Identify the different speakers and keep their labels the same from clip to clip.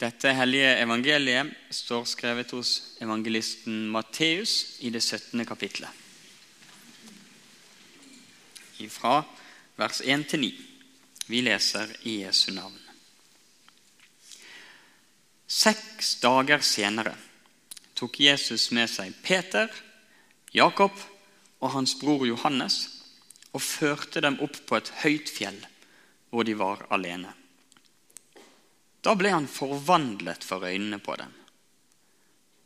Speaker 1: Dette hellige evangeliet står skrevet hos evangelisten Matteus i det 17. kapittelet. Fra vers 1 til 9. Vi leser i Jesu navn. Seks dager senere tok Jesus med seg Peter, Jakob og hans bror Johannes og førte dem opp på et høyt fjell hvor de var alene. Da ble han forvandlet for øynene på dem.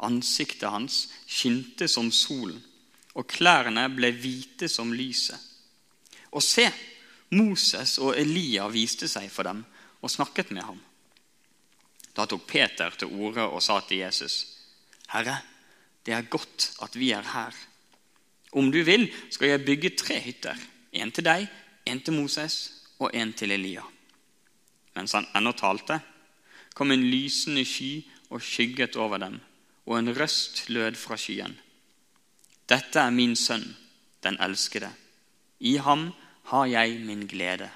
Speaker 1: Ansiktet hans skinte som solen, og klærne ble hvite som lyset. Og se, Moses og Elia viste seg for dem og snakket med ham. Da tok Peter til orde og sa til Jesus.: Herre, det er godt at vi er her. Om du vil, skal jeg bygge tre hytter. En til deg, en til Moses og en til Elia. Mens han ennå talte, kom en lysende sky og skygget over dem, og en røst lød fra skyen. Dette er min sønn, den elskede. I ham har jeg min glede.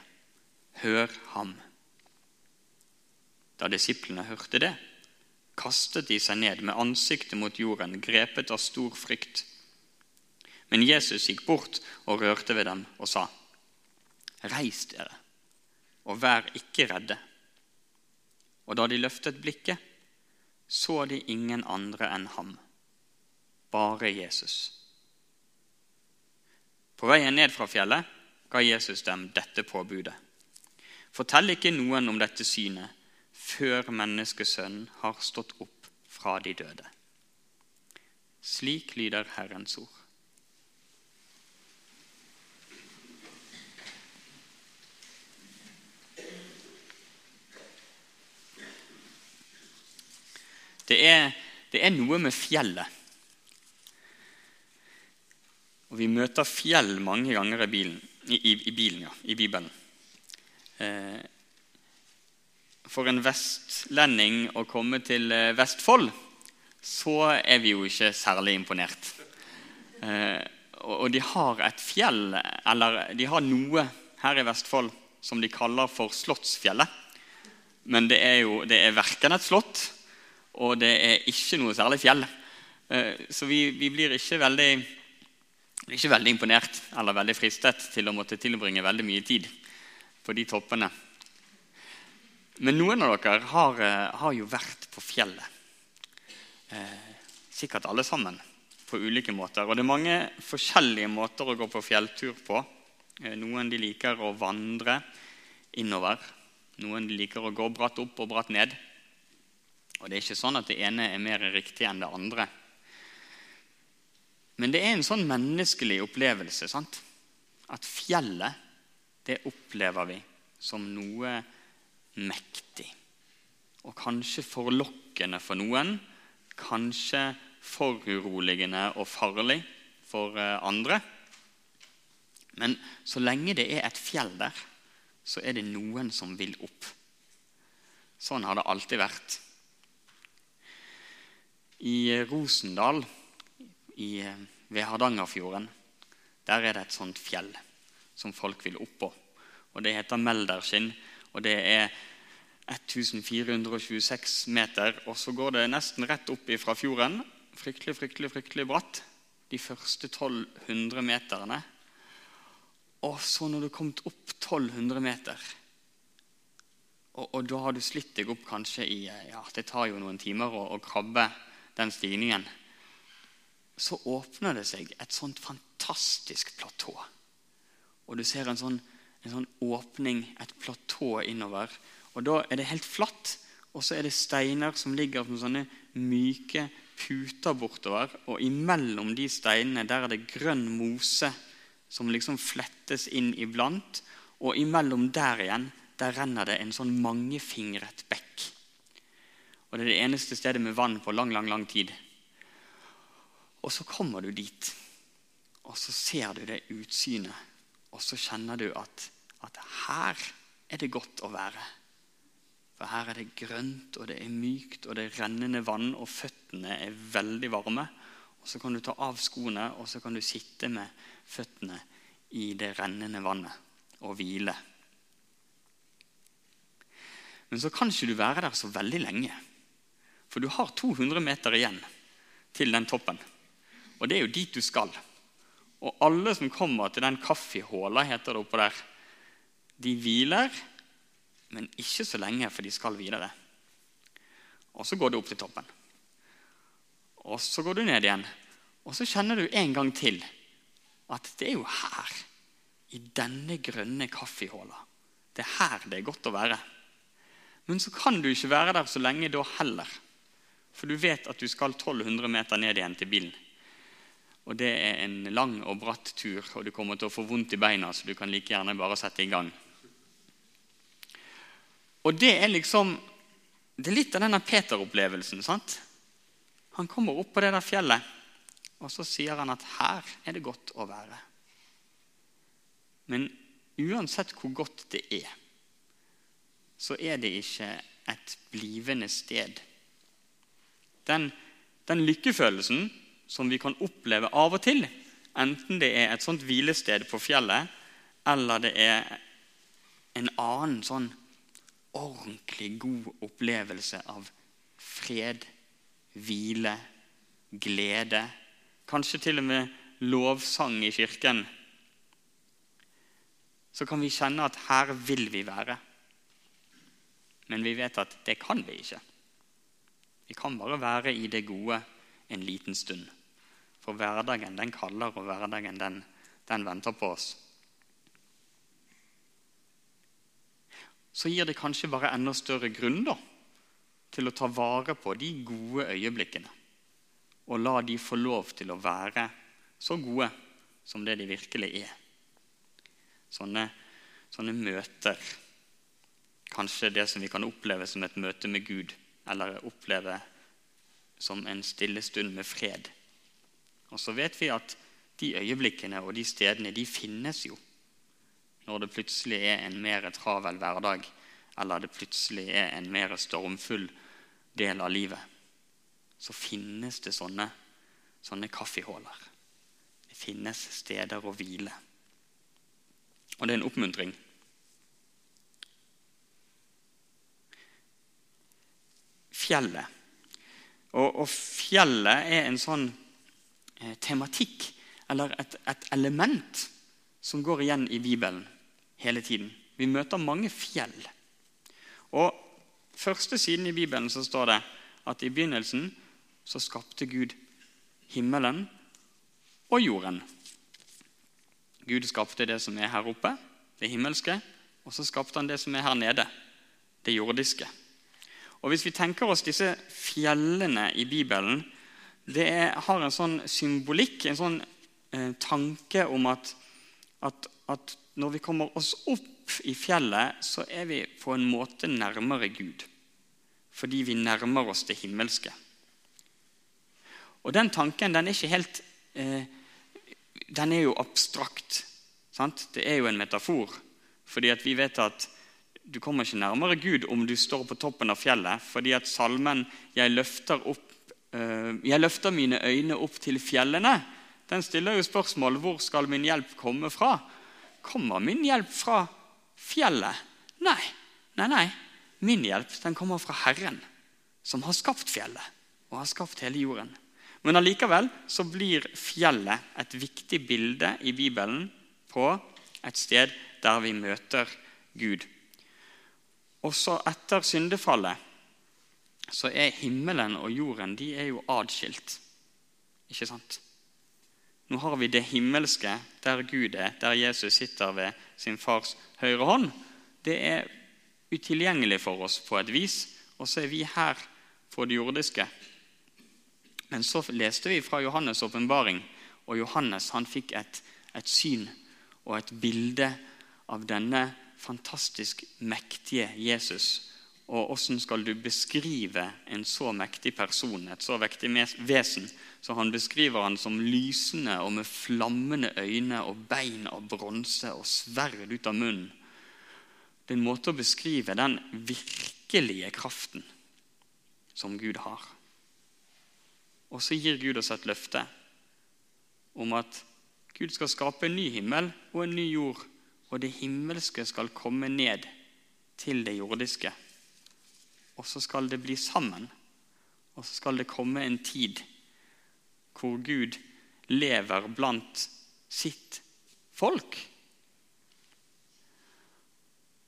Speaker 1: Hør ham. Da disiplene hørte det, kastet de seg ned med ansiktet mot jorden, grepet av stor frykt. Men Jesus gikk bort og rørte ved dem og sa, Reis dere, og vær ikke redde. Og da de løftet blikket, så de ingen andre enn ham, bare Jesus. På veien ned fra fjellet ga Jesus dem dette påbudet. Fortell ikke noen om dette synet før menneskesønnen har stått opp fra de døde. Slik lyder Herrens ord. Det er, det er noe med fjellet. Og Vi møter fjell mange ganger i, bilen, i, i, bilen, ja, i Bibelen. Eh, for en vestlending å komme til eh, Vestfold, så er vi jo ikke særlig imponert. Eh, og de har et fjell, eller de har noe her i Vestfold som de kaller for Slottsfjellet. Men det er jo det er verken et slott og det er ikke noe særlig fjell. Eh, så vi, vi blir ikke veldig, ikke veldig, imponert eller veldig fristet til å måtte tilbringe veldig mye tid på de toppene. Men noen av dere har, eh, har jo vært på fjellet. Eh, sikkert alle sammen på ulike måter. Og det er mange forskjellige måter å gå på fjelltur på. Noen de liker å vandre innover. Noen de liker å gå bratt opp og bratt ned. Og Det er ikke sånn at det ene er mer riktig enn det andre. Men det er en sånn menneskelig opplevelse. sant? At fjellet, det opplever vi som noe mektig. Og kanskje forlokkende for noen. Kanskje foruroligende og farlig for eh, andre. Men så lenge det er et fjell der, så er det noen som vil opp. Sånn har det alltid vært. I Rosendal i, ved Hardangerfjorden der er det et sånt fjell som folk vil opp på. Og Det heter Melderskinn. og Det er 1426 meter. Og så går det nesten rett opp fra fjorden. Fryktelig, fryktelig, fryktelig bratt. De første 1200 meterne. Og så når du har kommet opp 1200 meter og, og, da har du slitt deg opp kanskje i ja, Det tar jo noen timer å, å krabbe den stigningen, så åpner det seg et sånt fantastisk platå. Og du ser en sånn, en sånn åpning, et platå innover. Og da er det helt flatt, og så er det steiner som ligger som sånne myke puter bortover. Og imellom de steinene der er det grønn mose som liksom flettes inn iblant. Og imellom der igjen der renner det en sånn mangefingret bekk. Og det er det eneste stedet med vann på lang, lang, lang tid. Og så kommer du dit, og så ser du det utsynet. Og så kjenner du at, at her er det godt å være. For her er det grønt, og det er mykt, og det er rennende vann, og føttene er veldig varme. Og Så kan du ta av skoene, og så kan du sitte med føttene i det rennende vannet og hvile. Men så kan ikke du være der så veldig lenge. For du har 200 meter igjen til den toppen. Og det er jo dit du skal. Og alle som kommer til den kaffehåla, heter det oppå der, de hviler, men ikke så lenge, for de skal videre. Og så går du opp til toppen. Og så går du ned igjen. Og så kjenner du en gang til at det er jo her, i denne grønne kaffehåla, det er her det er godt å være. Men så kan du ikke være der så lenge da heller. For du vet at du skal 1200 meter ned igjen til bilen. Og det er en lang og bratt tur, og du kommer til å få vondt i beina, så du kan like gjerne bare sette i gang. Og det er liksom Det er litt av denne Peter-opplevelsen. sant? Han kommer opp på det der fjellet, og så sier han at her er det godt å være. Men uansett hvor godt det er, så er det ikke et blivende sted. Den, den lykkefølelsen som vi kan oppleve av og til, enten det er et sånt hvilested på fjellet, eller det er en annen sånn ordentlig god opplevelse av fred, hvile, glede. Kanskje til og med lovsang i kirken. Så kan vi kjenne at her vil vi være. Men vi vet at det kan vi ikke. Vi kan bare være i det gode en liten stund. For hverdagen den kaller, og hverdagen den, den venter på oss. Så gir det kanskje bare enda større grunn da, til å ta vare på de gode øyeblikkene. Og la de få lov til å være så gode som det de virkelig er. Sånne, sånne møter. Kanskje det som vi kan oppleve som et møte med Gud, eller oppleve som en stille stund med fred. Og så vet vi at de øyeblikkene og de stedene de finnes jo når det plutselig er en mer travel hverdag, eller det plutselig er en mer stormfull del av livet. Så finnes det sånne, sånne kaffehåler. Det finnes steder å hvile. Og det er en oppmuntring. Fjellet. Og, og fjellet er en sånn Eh, tematikk eller et, et, element som går igjen i Bibelen hele tiden. Vi møter mange fjell. Og første siden i Bibelen så står det at i begynnelsen så skapte Gud himmelen og jorden. Gud skapte det som er her oppe, det himmelske, og så skapte han det som er her nede, det jordiske. Og Hvis vi tenker oss disse fjellene i Bibelen det er, har en sånn symbolikk, en sånn eh, tanke om at, at, at, når vi kommer oss opp i fjellet, så er vi på en måte nærmere Gud. Fordi vi nærmer oss det himmelske. Og den tanken den er ikke helt eh, Den er jo abstrakt. Sant? Det er jo en metafor. Fordi vi vet at du kommer ikke nærmere Gud om du står på toppen av fjellet. Fordi at salmen 'Jeg løfter opp Eh, jeg løfter mine øyne opp til fjellene. Den stiller jo spørsmål hvor skal min hjelp komme fra. Kommer min hjelp fra fjellet? Nei. Nei, nei. Min hjelp den kommer fra Herren, som har skapt fjellet og har skapt hele jorden. Men allikevel så blir fjellet et viktig bilde i Bibelen på et sted der vi møter Gud. Også etter syndefallet så er himmelen og jorden de er jo adskilt. Ikke sant? Nå har vi det himmelske, der Gud er, der Jesus sitter ved sin fars høyre hånd. Det er utilgjengelig for oss på et vis, og så er vi her på det jordiske. Men så leste vi fra Johannes' åpenbaring, og Johannes han fikk et, et syn og et bilde av denne fantastisk mektige Jesus og hvordan skal du beskrive en så mektig person, et så vektig vesen? Så han beskriver han som lysende og med flammende øyne og bein av bronse og sverd ut av munnen. Det er en måte å beskrive den virkelige kraften som Gud har. Og så gir Gud oss et løfte om at Gud skal skape en ny himmel og en ny jord, og det himmelske skal komme ned til det jordiske og så skal det bli sammen. Og så skal det komme en tid hvor Gud lever blant sitt folk.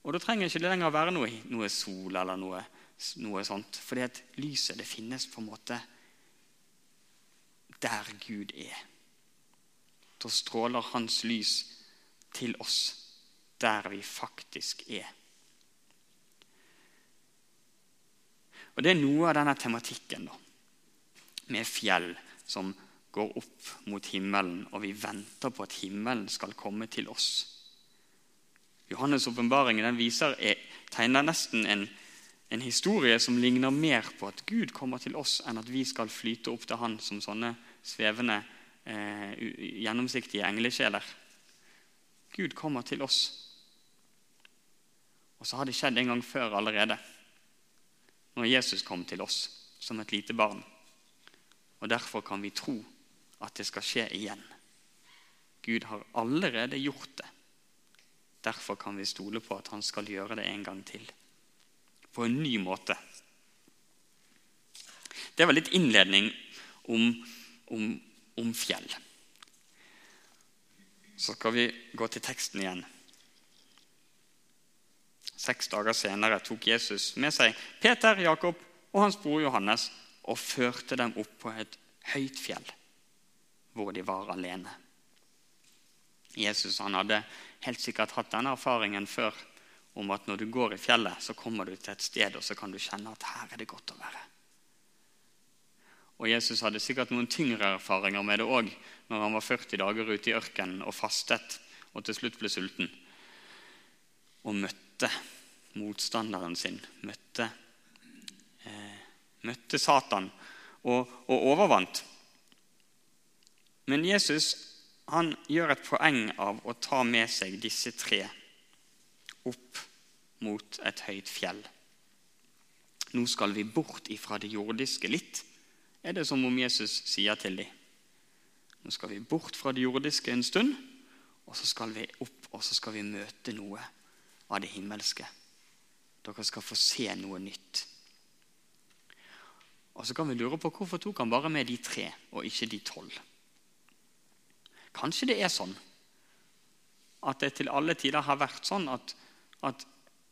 Speaker 1: Og da trenger ikke det lenger være noe, noe sol eller noe, noe sånt. Fordi at lyset det finnes på en måte der Gud er. Da stråler hans lys til oss der vi faktisk er. Og Det er noe av denne tematikken da, med fjell som går opp mot himmelen, og vi venter på at himmelen skal komme til oss. Johannes' åpenbaring tegner nesten en, en, historie som ligner mer på at Gud kommer til oss, enn at vi skal flyte opp til Han som sånne svevende, eh, gjennomsiktige englesjeler. Gud kommer til oss. Og så har det skjedd en gang før allerede, når Jesus kom til oss som et lite barn. Og Derfor kan vi tro at det skal skje igjen. Gud har allerede gjort det. Derfor kan vi stole på at han skal gjøre det en gang til. På en ny måte. Det var litt innledning om, om, om fjell. Så skal vi gå til teksten igjen. Seks dager senere tok Jesus med seg Peter, Jakob og hans bror Johannes og førte dem opp på et høyt fjell hvor de var alene. Jesus hadde helt sikkert hatt denne erfaringen før om at når du går i fjellet, så kommer du til et sted og så kan du kjenne at her er det godt å være. Og Jesus hadde sikkert noen tyngre erfaringer med det òg når han var 40 dager ute i ørkenen og fastet og til slutt ble sulten. Og møtte motstanderen sin, møtte, eh, møtte Satan og, og overvant. Men Jesus han gjør et poeng av å ta med seg disse tre opp mot et høyt fjell. Nå skal vi bort ifra det jordiske litt, er det som om Jesus sier til dem. Nå skal vi bort fra det jordiske en stund, og så skal vi opp og så skal vi møte noe av det himmelske. Dere skal få se noe nytt. Og Så kan vi lure på hvorfor tok han bare med de tre og ikke de tolv. Kanskje det er sånn at det til alle tider har vært sånn at, at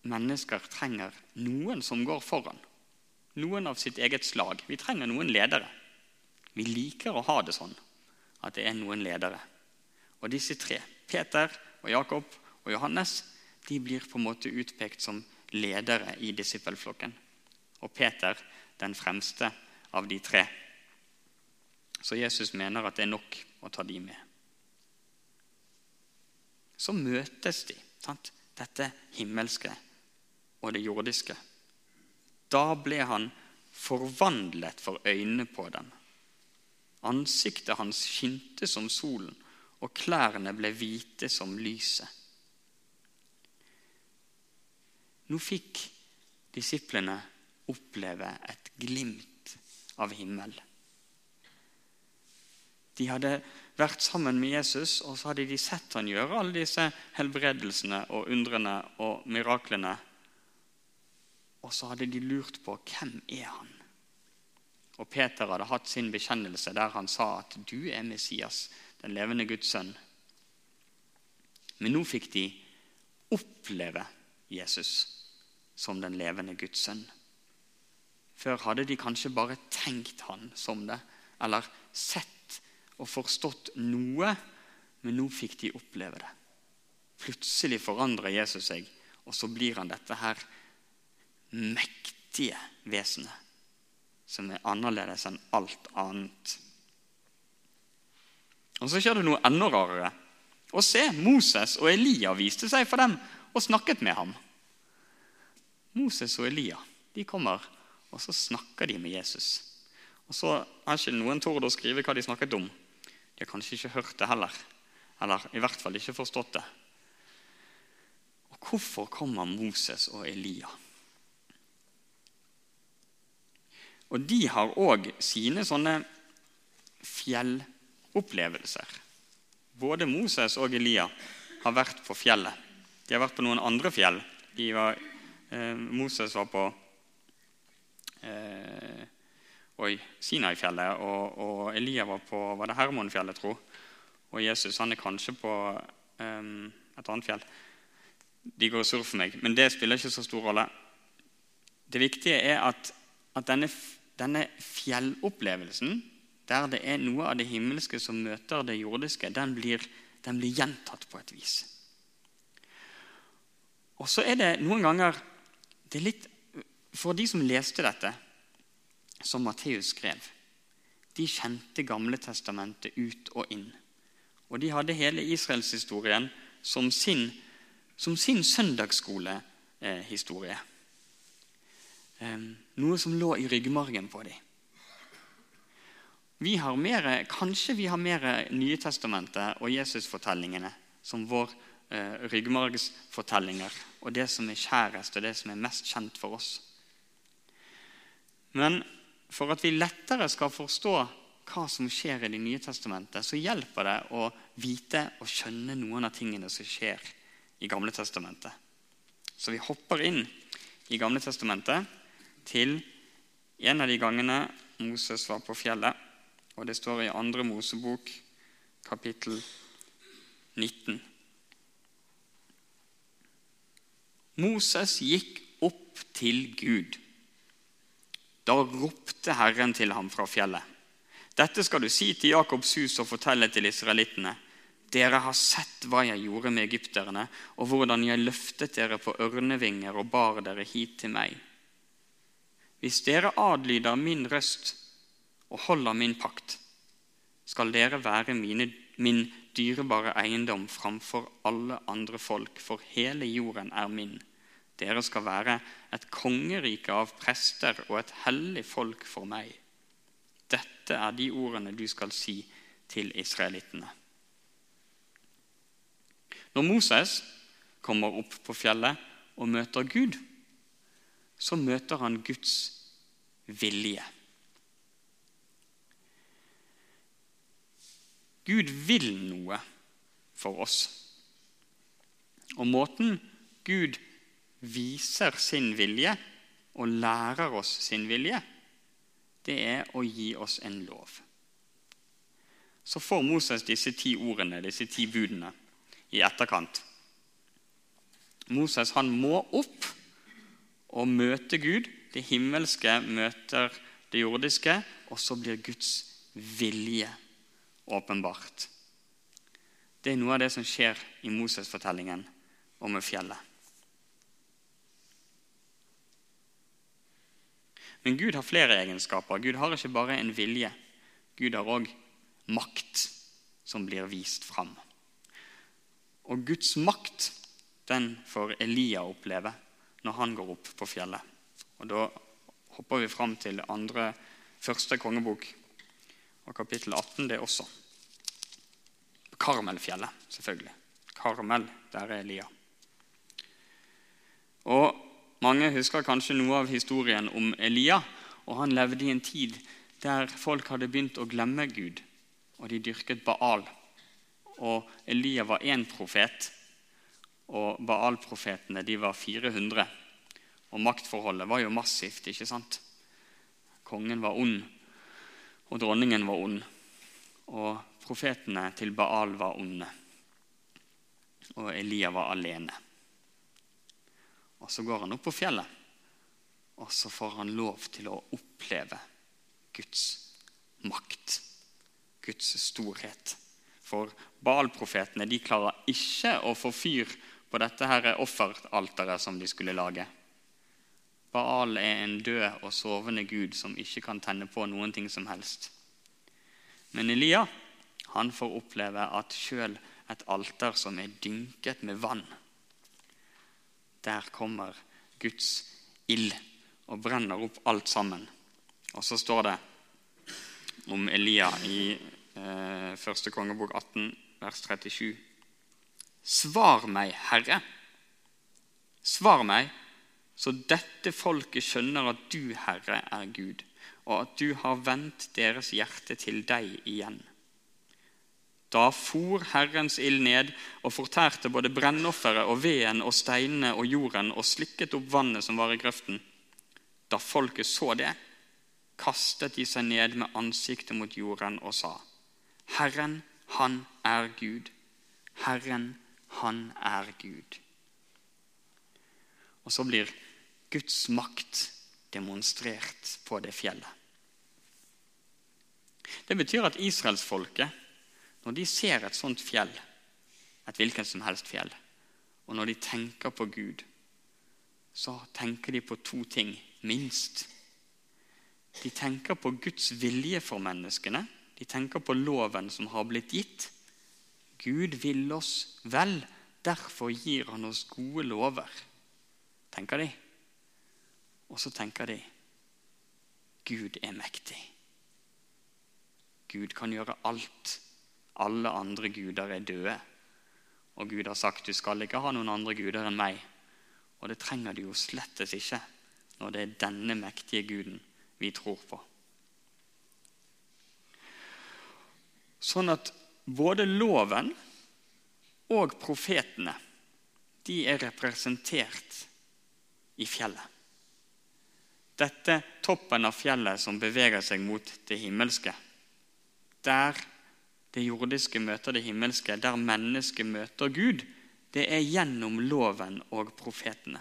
Speaker 1: mennesker trenger noen som går foran. Noen av sitt eget slag. Vi trenger noen ledere. Vi liker å ha det sånn at det er noen ledere. Og disse tre, Peter og Jakob og Johannes, de blir på en måte utpekt som ledere i disippelflokken. Og Peter den fremste av de tre. Så Jesus mener at det er nok å ta de med så møtes de. Sant? Dette himmelske og det jordiske. Da ble han forvandlet for øynene på dem. Ansiktet hans skinte som solen, og klærne ble hvite som lyset. Nå fikk disiplene oppleve et glimt av himmel. De hadde vært sammen med Jesus, og så hadde de sett han gjøre alle disse helbredelsene og undrene og miraklene. Og så hadde de lurt på hvem er han Og Peter hadde hatt sin bekjennelse der han sa at 'du er Messias, den levende Guds sønn'. Men nå fikk de oppleve Jesus som den levende Guds sønn. Før hadde de kanskje bare tenkt han som det, eller sett og forstått noe, men nå fikk de oppleve det. Plutselig forandrer Jesus seg, og så blir han dette her mektige vesenet som er annerledes enn alt annet. Og Så skjer det noe enda rarere. Og se, Moses og Elia viste seg for dem og snakket med ham. Moses og Elia de kommer, og så snakker de med Jesus. Og Så har ikke noen tord å skrive hva de snakket om. De har kanskje ikke hørt det heller. Eller i hvert fall ikke forstått det. Og hvorfor kommer Moses og Elia? Og de har òg sine sånne fjellopplevelser. Både Moses og Elia har vært på fjellet. De har vært på noen andre fjell. De Var, eh, Moses var på eh, oi, Sinai-fjellet, og, og, Elia var på var det Hermonfjellet, tro. Og Jesus han er kanskje på eh, et annet fjell. De går sur for meg, men det spiller ikke så stor rolle. Det viktige er at, at denne, denne fjellopplevelsen, der det er noe av det himmelske som møter det jordiske, den blir, den blir gjentatt på et vis. Og så er det noen ganger det er litt, For de som leste dette, som Matteus skrev, de kjente Gamle testamentet ut og inn. Og de hadde hele israelshistorien som sin, som sin søndagsskolehistorie. Eh, noe som lå i ryggmargen på dem. Vi mer, kanskje vi har mer Nye testamentet og Jesusfortellingene som vår eh, ryggmargsfortellinger og det som er kjærest og det som er mest kjent for oss. Men for at vi lettere skal forstå hva som skjer i Det nye testamentet, så hjelper det å vite og skjønne noen av tingene som skjer i Gamle testamentet. Så vi hopper inn i Gamle testamentet til en av de gangene Moses var på fjellet. Og det står i andre Mosebok, kapittel 19. Moses gikk opp til Gud. Da ropte Herren til ham fra fjellet. Dette skal du si til Jakobs hus og fortelle til israelittene. Dere har sett hva jeg gjorde med egypterne, og hvordan jeg løftet dere på ørnevinger og bar dere hit til meg. Hvis dere adlyder min røst og holder min pakt, skal dere være mine, min dyrebare eiendom framfor alle andre folk, for hele jorden er min. Dere skal være et kongerike av prester og et hellig folk for meg. Dette er de ordene du skal si til israelittene. Når Moses kommer opp på fjellet og møter Gud, så møter han Guds vilje. Gud vil noe for oss. Og måten Gud viser sin vilje og lærer oss sin vilje, det er å gi oss en lov. Så får Moses disse ti ordene, disse ti budene, i etterkant. Moses han må opp og møte Gud. Det himmelske møter det jordiske, og så blir Guds vilje åpenbart. Det er noe av det som skjer i Moses-fortellingen om fjellet. Men Gud har flere egenskaper. Gud har ikke bare en vilje. Gud har òg makt som blir vist fram. Og Guds makt den får Elia oppleve når han går opp på fjellet. Og Da hopper vi fram til andre, første kongebok og kapittel 18, det også. Karmelfjellet, selvfølgelig. Karmel, der er Elia. Og mange husker kanskje noe av historien om Elia. og Han levde i en tid der folk hadde begynt å glemme Gud, og de dyrket Baal. Og Elia var én profet, og Baal-profetene de var 400. Og maktforholdet var jo massivt. ikke sant? Kongen var ond, og dronningen var ond. Og profetene til Baal var onde. Og Elia var alene. Og Så går han opp på fjellet, og så får han lov til å oppleve Guds makt, Guds storhet. For Baal-profetene klarer ikke å få fyr på dette her offeralteret som de skulle lage. Baal er en død og sovende gud som ikke kan tenne på noen ting som helst. Men Elia han får oppleve at sjøl et alter som er dynket med vann, der kommer Guds ild og brenner opp alt sammen. Og så står det om Elia i eh, første kongebok 18, vers 37. Svar meg, Herre. Svar meg, så dette folket skjønner at du, Herre, er Gud, og at du har vendt deres hjerte til deg igjen. Da for Herrens ild ned og fortærte både brennofferet og veden og steinene og jorden og slikket opp vannet som var i grøften. Da folket så det, kastet de seg ned med ansiktet mot jorden og sa:" Herren, han er Gud. Herren, han er Gud. Og så blir Guds makt demonstrert på det fjellet. Det betyr at israelsfolket, når de ser et sånt fjell, et hvilket som helst fjell, og når de tenker på Gud, så tenker de på to ting, minst. De tenker på Guds vilje for menneskene. De tenker på loven som har blitt gitt. Gud vil oss vel, derfor gir han oss gode lover, tenker de. Og så tenker de Gud er mektig. Gud kan gjøre alt. Alle andre guder er døde. Og Gud har sagt du skal ikke ha noen andre guder enn meg. Og det trenger du jo slettes ikke når det er denne mektige guden vi tror på. Sånn at både loven og profetene de er representert i fjellet. Dette toppen av fjellet som beveger seg mot det himmelske. Der det jordiske møter det himmelske, der mennesket møter Gud, det er gjennom loven og profetene.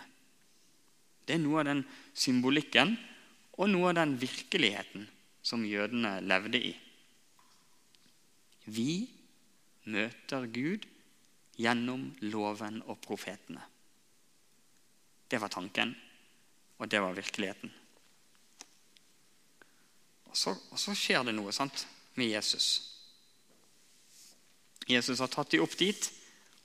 Speaker 1: Det er noe av den symbolikken og noe av den virkeligheten som jødene levde i. Vi møter Gud gjennom loven og profetene. Det var tanken, og det var virkeligheten. Så, så skjer det noe sant, med Jesus. Jesus har tatt dem opp dit,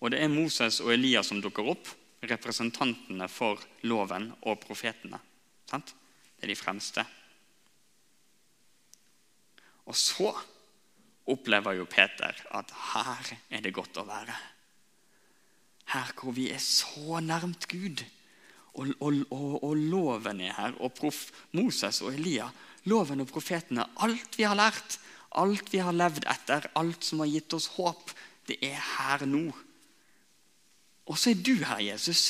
Speaker 1: og det er Moses og Elias som dukker opp. Representantene for loven og profetene. Sant? Det er de fremste. Og så opplever jo Peter at her er det godt å være. Her hvor vi er så nærmt Gud. Og, og, og, og loven er her. Og prof, Moses og Elia, loven og profetene, alt vi har lært, alt vi har levd etter, alt som har gitt oss håp, det er her nå. Og så er du her, Jesus.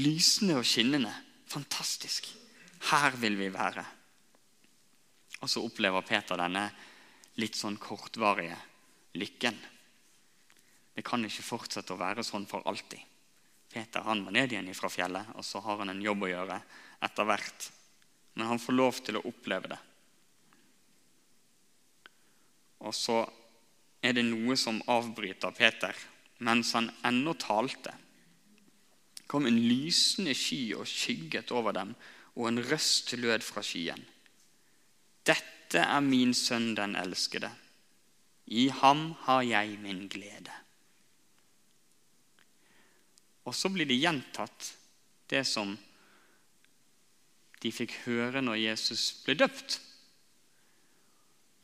Speaker 1: Lysende og skinnende. Fantastisk. Her vil vi være. Og så opplever Peter denne litt sånn kortvarige lykken. Det kan ikke fortsette å være sånn for alltid. Peter han var ned igjen fra fjellet, og så har han en jobb å gjøre etter hvert. Men han får lov til å oppleve det. Og så er det noe som avbryter Peter mens han ennå talte. kom en lysende sky og skygget over dem, og en røst lød fra skyen. Dette er min sønn den elskede. I ham har jeg min glede. Og så blir det gjentatt, det som de fikk høre når Jesus ble døpt.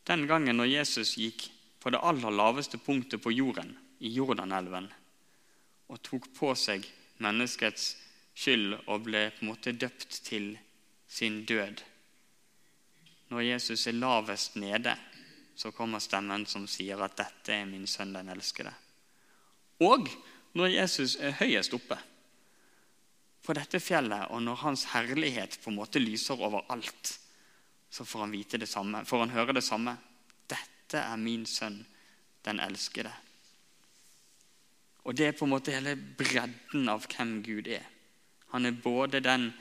Speaker 1: Den gangen når Jesus gikk på det aller laveste punktet på jorden, i Jordanelven, og tok på seg menneskets skyld og ble på en måte døpt til sin død. Når Jesus er lavest nede, så kommer stemmen som sier at 'dette er min sønn, den elskede'. Og når Jesus er høyest oppe på dette fjellet, og når hans herlighet på en måte lyser over alt, så får han, vite det samme, får han høre det samme. 'Dette er min sønn, den elskede'. Og Det er på en måte hele bredden av hvem Gud er. Han er både den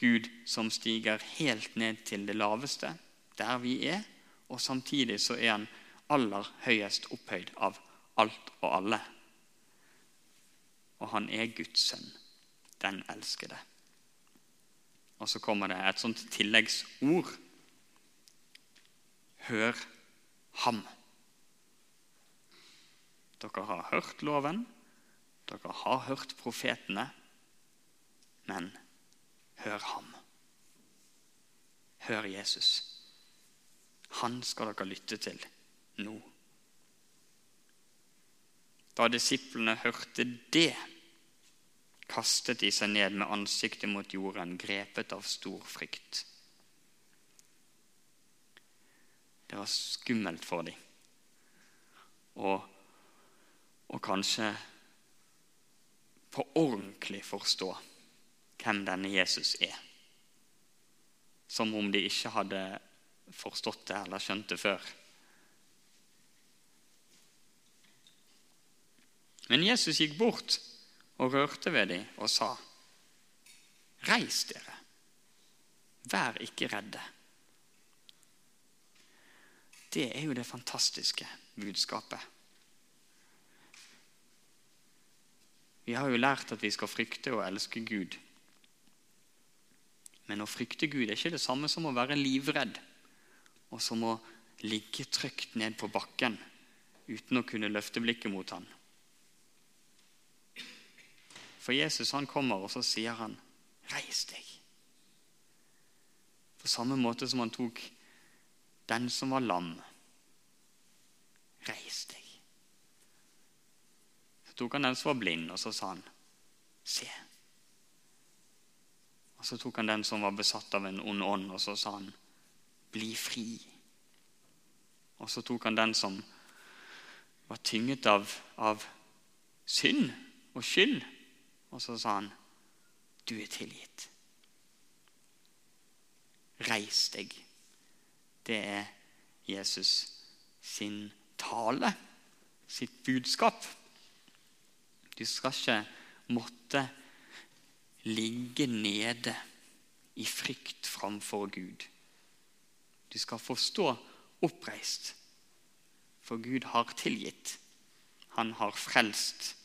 Speaker 1: Gud som stiger helt ned til det laveste, der vi er, og samtidig så er han aller høyest opphøyd av alt og alle. Og han er Guds sønn, den elskede. Og så kommer det et sånt tilleggsord. Hør ham. Dere har hørt loven, dere har hørt profetene, men hør ham. Hør Jesus. Han skal dere lytte til nå. Da disiplene hørte det, kastet de seg ned med ansiktet mot jorden, grepet av stor frykt. Det var skummelt for dem. Og, og kanskje på ordentlig forstå hvem denne Jesus er. Som om de ikke hadde forstått det eller skjønt det før. Men Jesus gikk bort og rørte ved dem og sa, 'Reis dere, vær ikke redde.' Det er jo det fantastiske budskapet. Vi har jo lært at vi skal frykte og elske Gud. Men å frykte Gud er ikke det samme som å være livredd og som å ligge trygt ned på bakken uten å kunne løfte blikket mot han. For Jesus han kommer, og så sier han, 'Reis deg.' På samme måte som han tok den som var lam. Reis deg. Så tok han den som var blind, og så sa han, 'Se.' Og Så tok han den som var besatt av en ond ånd, og så sa han, 'Bli fri'. Og så tok han den som var tynget av, av synd og skyld, og så sa han, 'Du er tilgitt'. Reis deg. Det er Jesus sin tale, sitt budskap. Du skal ikke måtte ligge nede i frykt framfor Gud. Du skal få stå oppreist, for Gud har tilgitt. Han har frelst.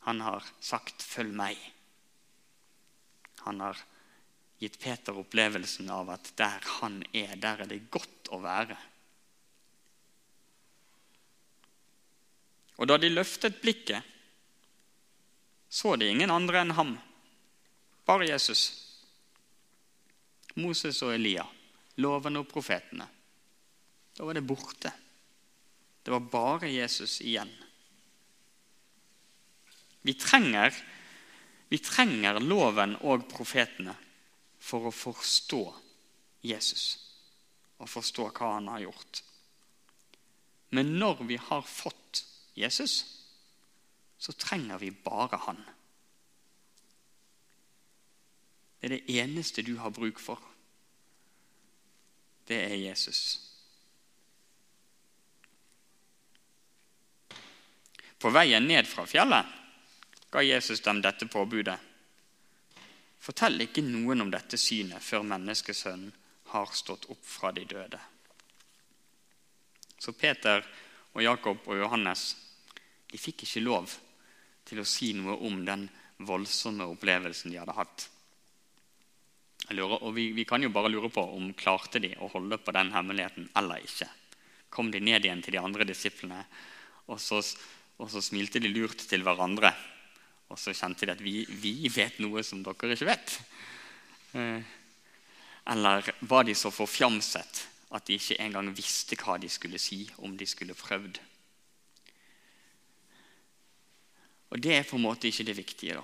Speaker 1: Han har sagt 'følg meg'. Han har gitt Peter opplevelsen av at der han er, der er det godt å være. Og da de løftet blikket, så de ingen andre enn ham, bare Jesus. Moses og Elia, loven og profetene. Da var det borte. Det var bare Jesus igjen. Vi trenger, vi trenger loven og profetene for å forstå Jesus og forstå hva han har gjort. Men når vi har fått Jesus, så trenger vi bare Han. Det er det eneste du har bruk for. Det er Jesus. På veien ned fra fjellet ga Jesus dem dette påbudet. Fortell ikke noen om dette synet før menneskesønnen har stått opp fra de døde. Så Peter og Jakob og Johannes de fikk ikke lov til å si noe om den voldsomme opplevelsen de hadde hatt. Lurer, og vi, vi, kan jo bare lure på om klarte de å holde på den hemmeligheten eller ikke. Kom de ned igjen til de andre disiplene, og så, og så smilte de lurt til hverandre. Og så kjente de at vi, vi vet noe som dere ikke vet. Eh, eller var de så forfjamset at de ikke engang visste hva de skulle si om de skulle prøvd Og det er på en måte ikke det viktige, da.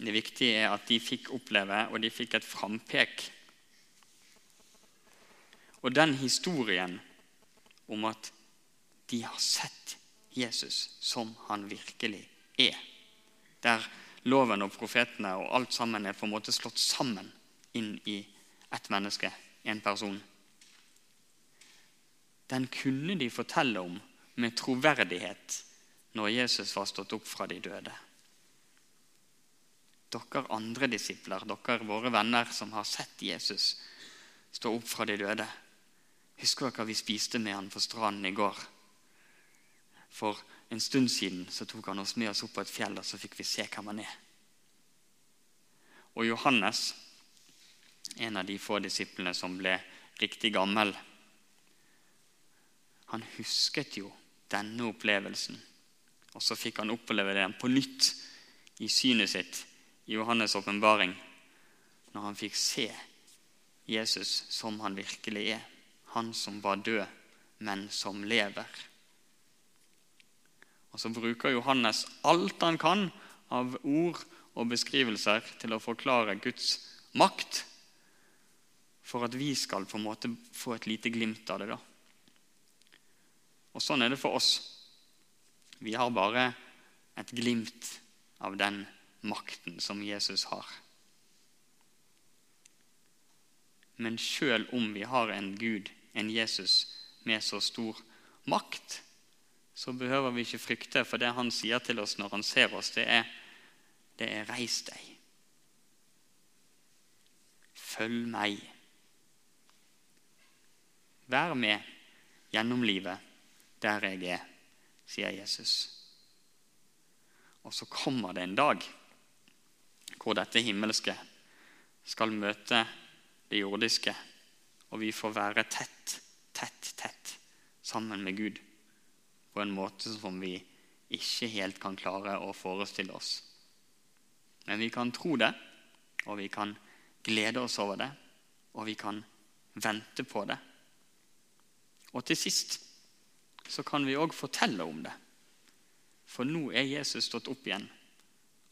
Speaker 1: Det viktige er at de fikk oppleve, og de fikk et frampek. Og den historien om at de har sett Jesus som han virkelig er, der loven og profetene og alt sammen er på en måte slått sammen inn i ett menneske, en person, den kunne de fortelle om med troverdighet når Jesus var stått opp fra de døde. Dere andre disipler, dere våre venner som har sett Jesus stå opp fra de døde. Husker dere hva vi spiste med han på stranden i går? For en stund siden så tok han oss med oss opp på et fjell, og så fikk vi se hvem han er. Og Johannes, en av de få disiplene som ble riktig gammel, han husket jo denne opplevelsen og så fikk han oppleve det på nytt i synet sitt i Johannes' åpenbaring, når han fikk se Jesus som han virkelig er. Han som var død, men som lever. Og Så bruker Johannes alt han kan av ord og beskrivelser til å forklare Guds makt, for at vi skal på en måte få et lite glimt av det. da. Og Sånn er det for oss. Vi har bare et glimt av den makten som Jesus har. Men sjøl om vi har en Gud, en Jesus, med så stor makt, så behøver vi ikke frykte, for det han sier til oss når han ser oss, det er, det er 'reis deg'. Følg meg. Vær med gjennom livet der jeg er, sier Jesus. Og så kommer det en dag hvor dette himmelske skal møte det jordiske, og vi får være tett, tett, tett sammen med Gud på en måte som vi ikke helt kan klare å forestille oss. Men vi kan tro det, og vi kan glede oss over det, og vi kan vente på det. Og til sist så kan vi òg fortelle om det. For nå er Jesus stått opp igjen,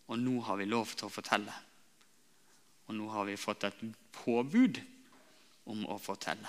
Speaker 1: og nå har vi lov til å fortelle. Og nå har vi fått et påbud om å fortelle.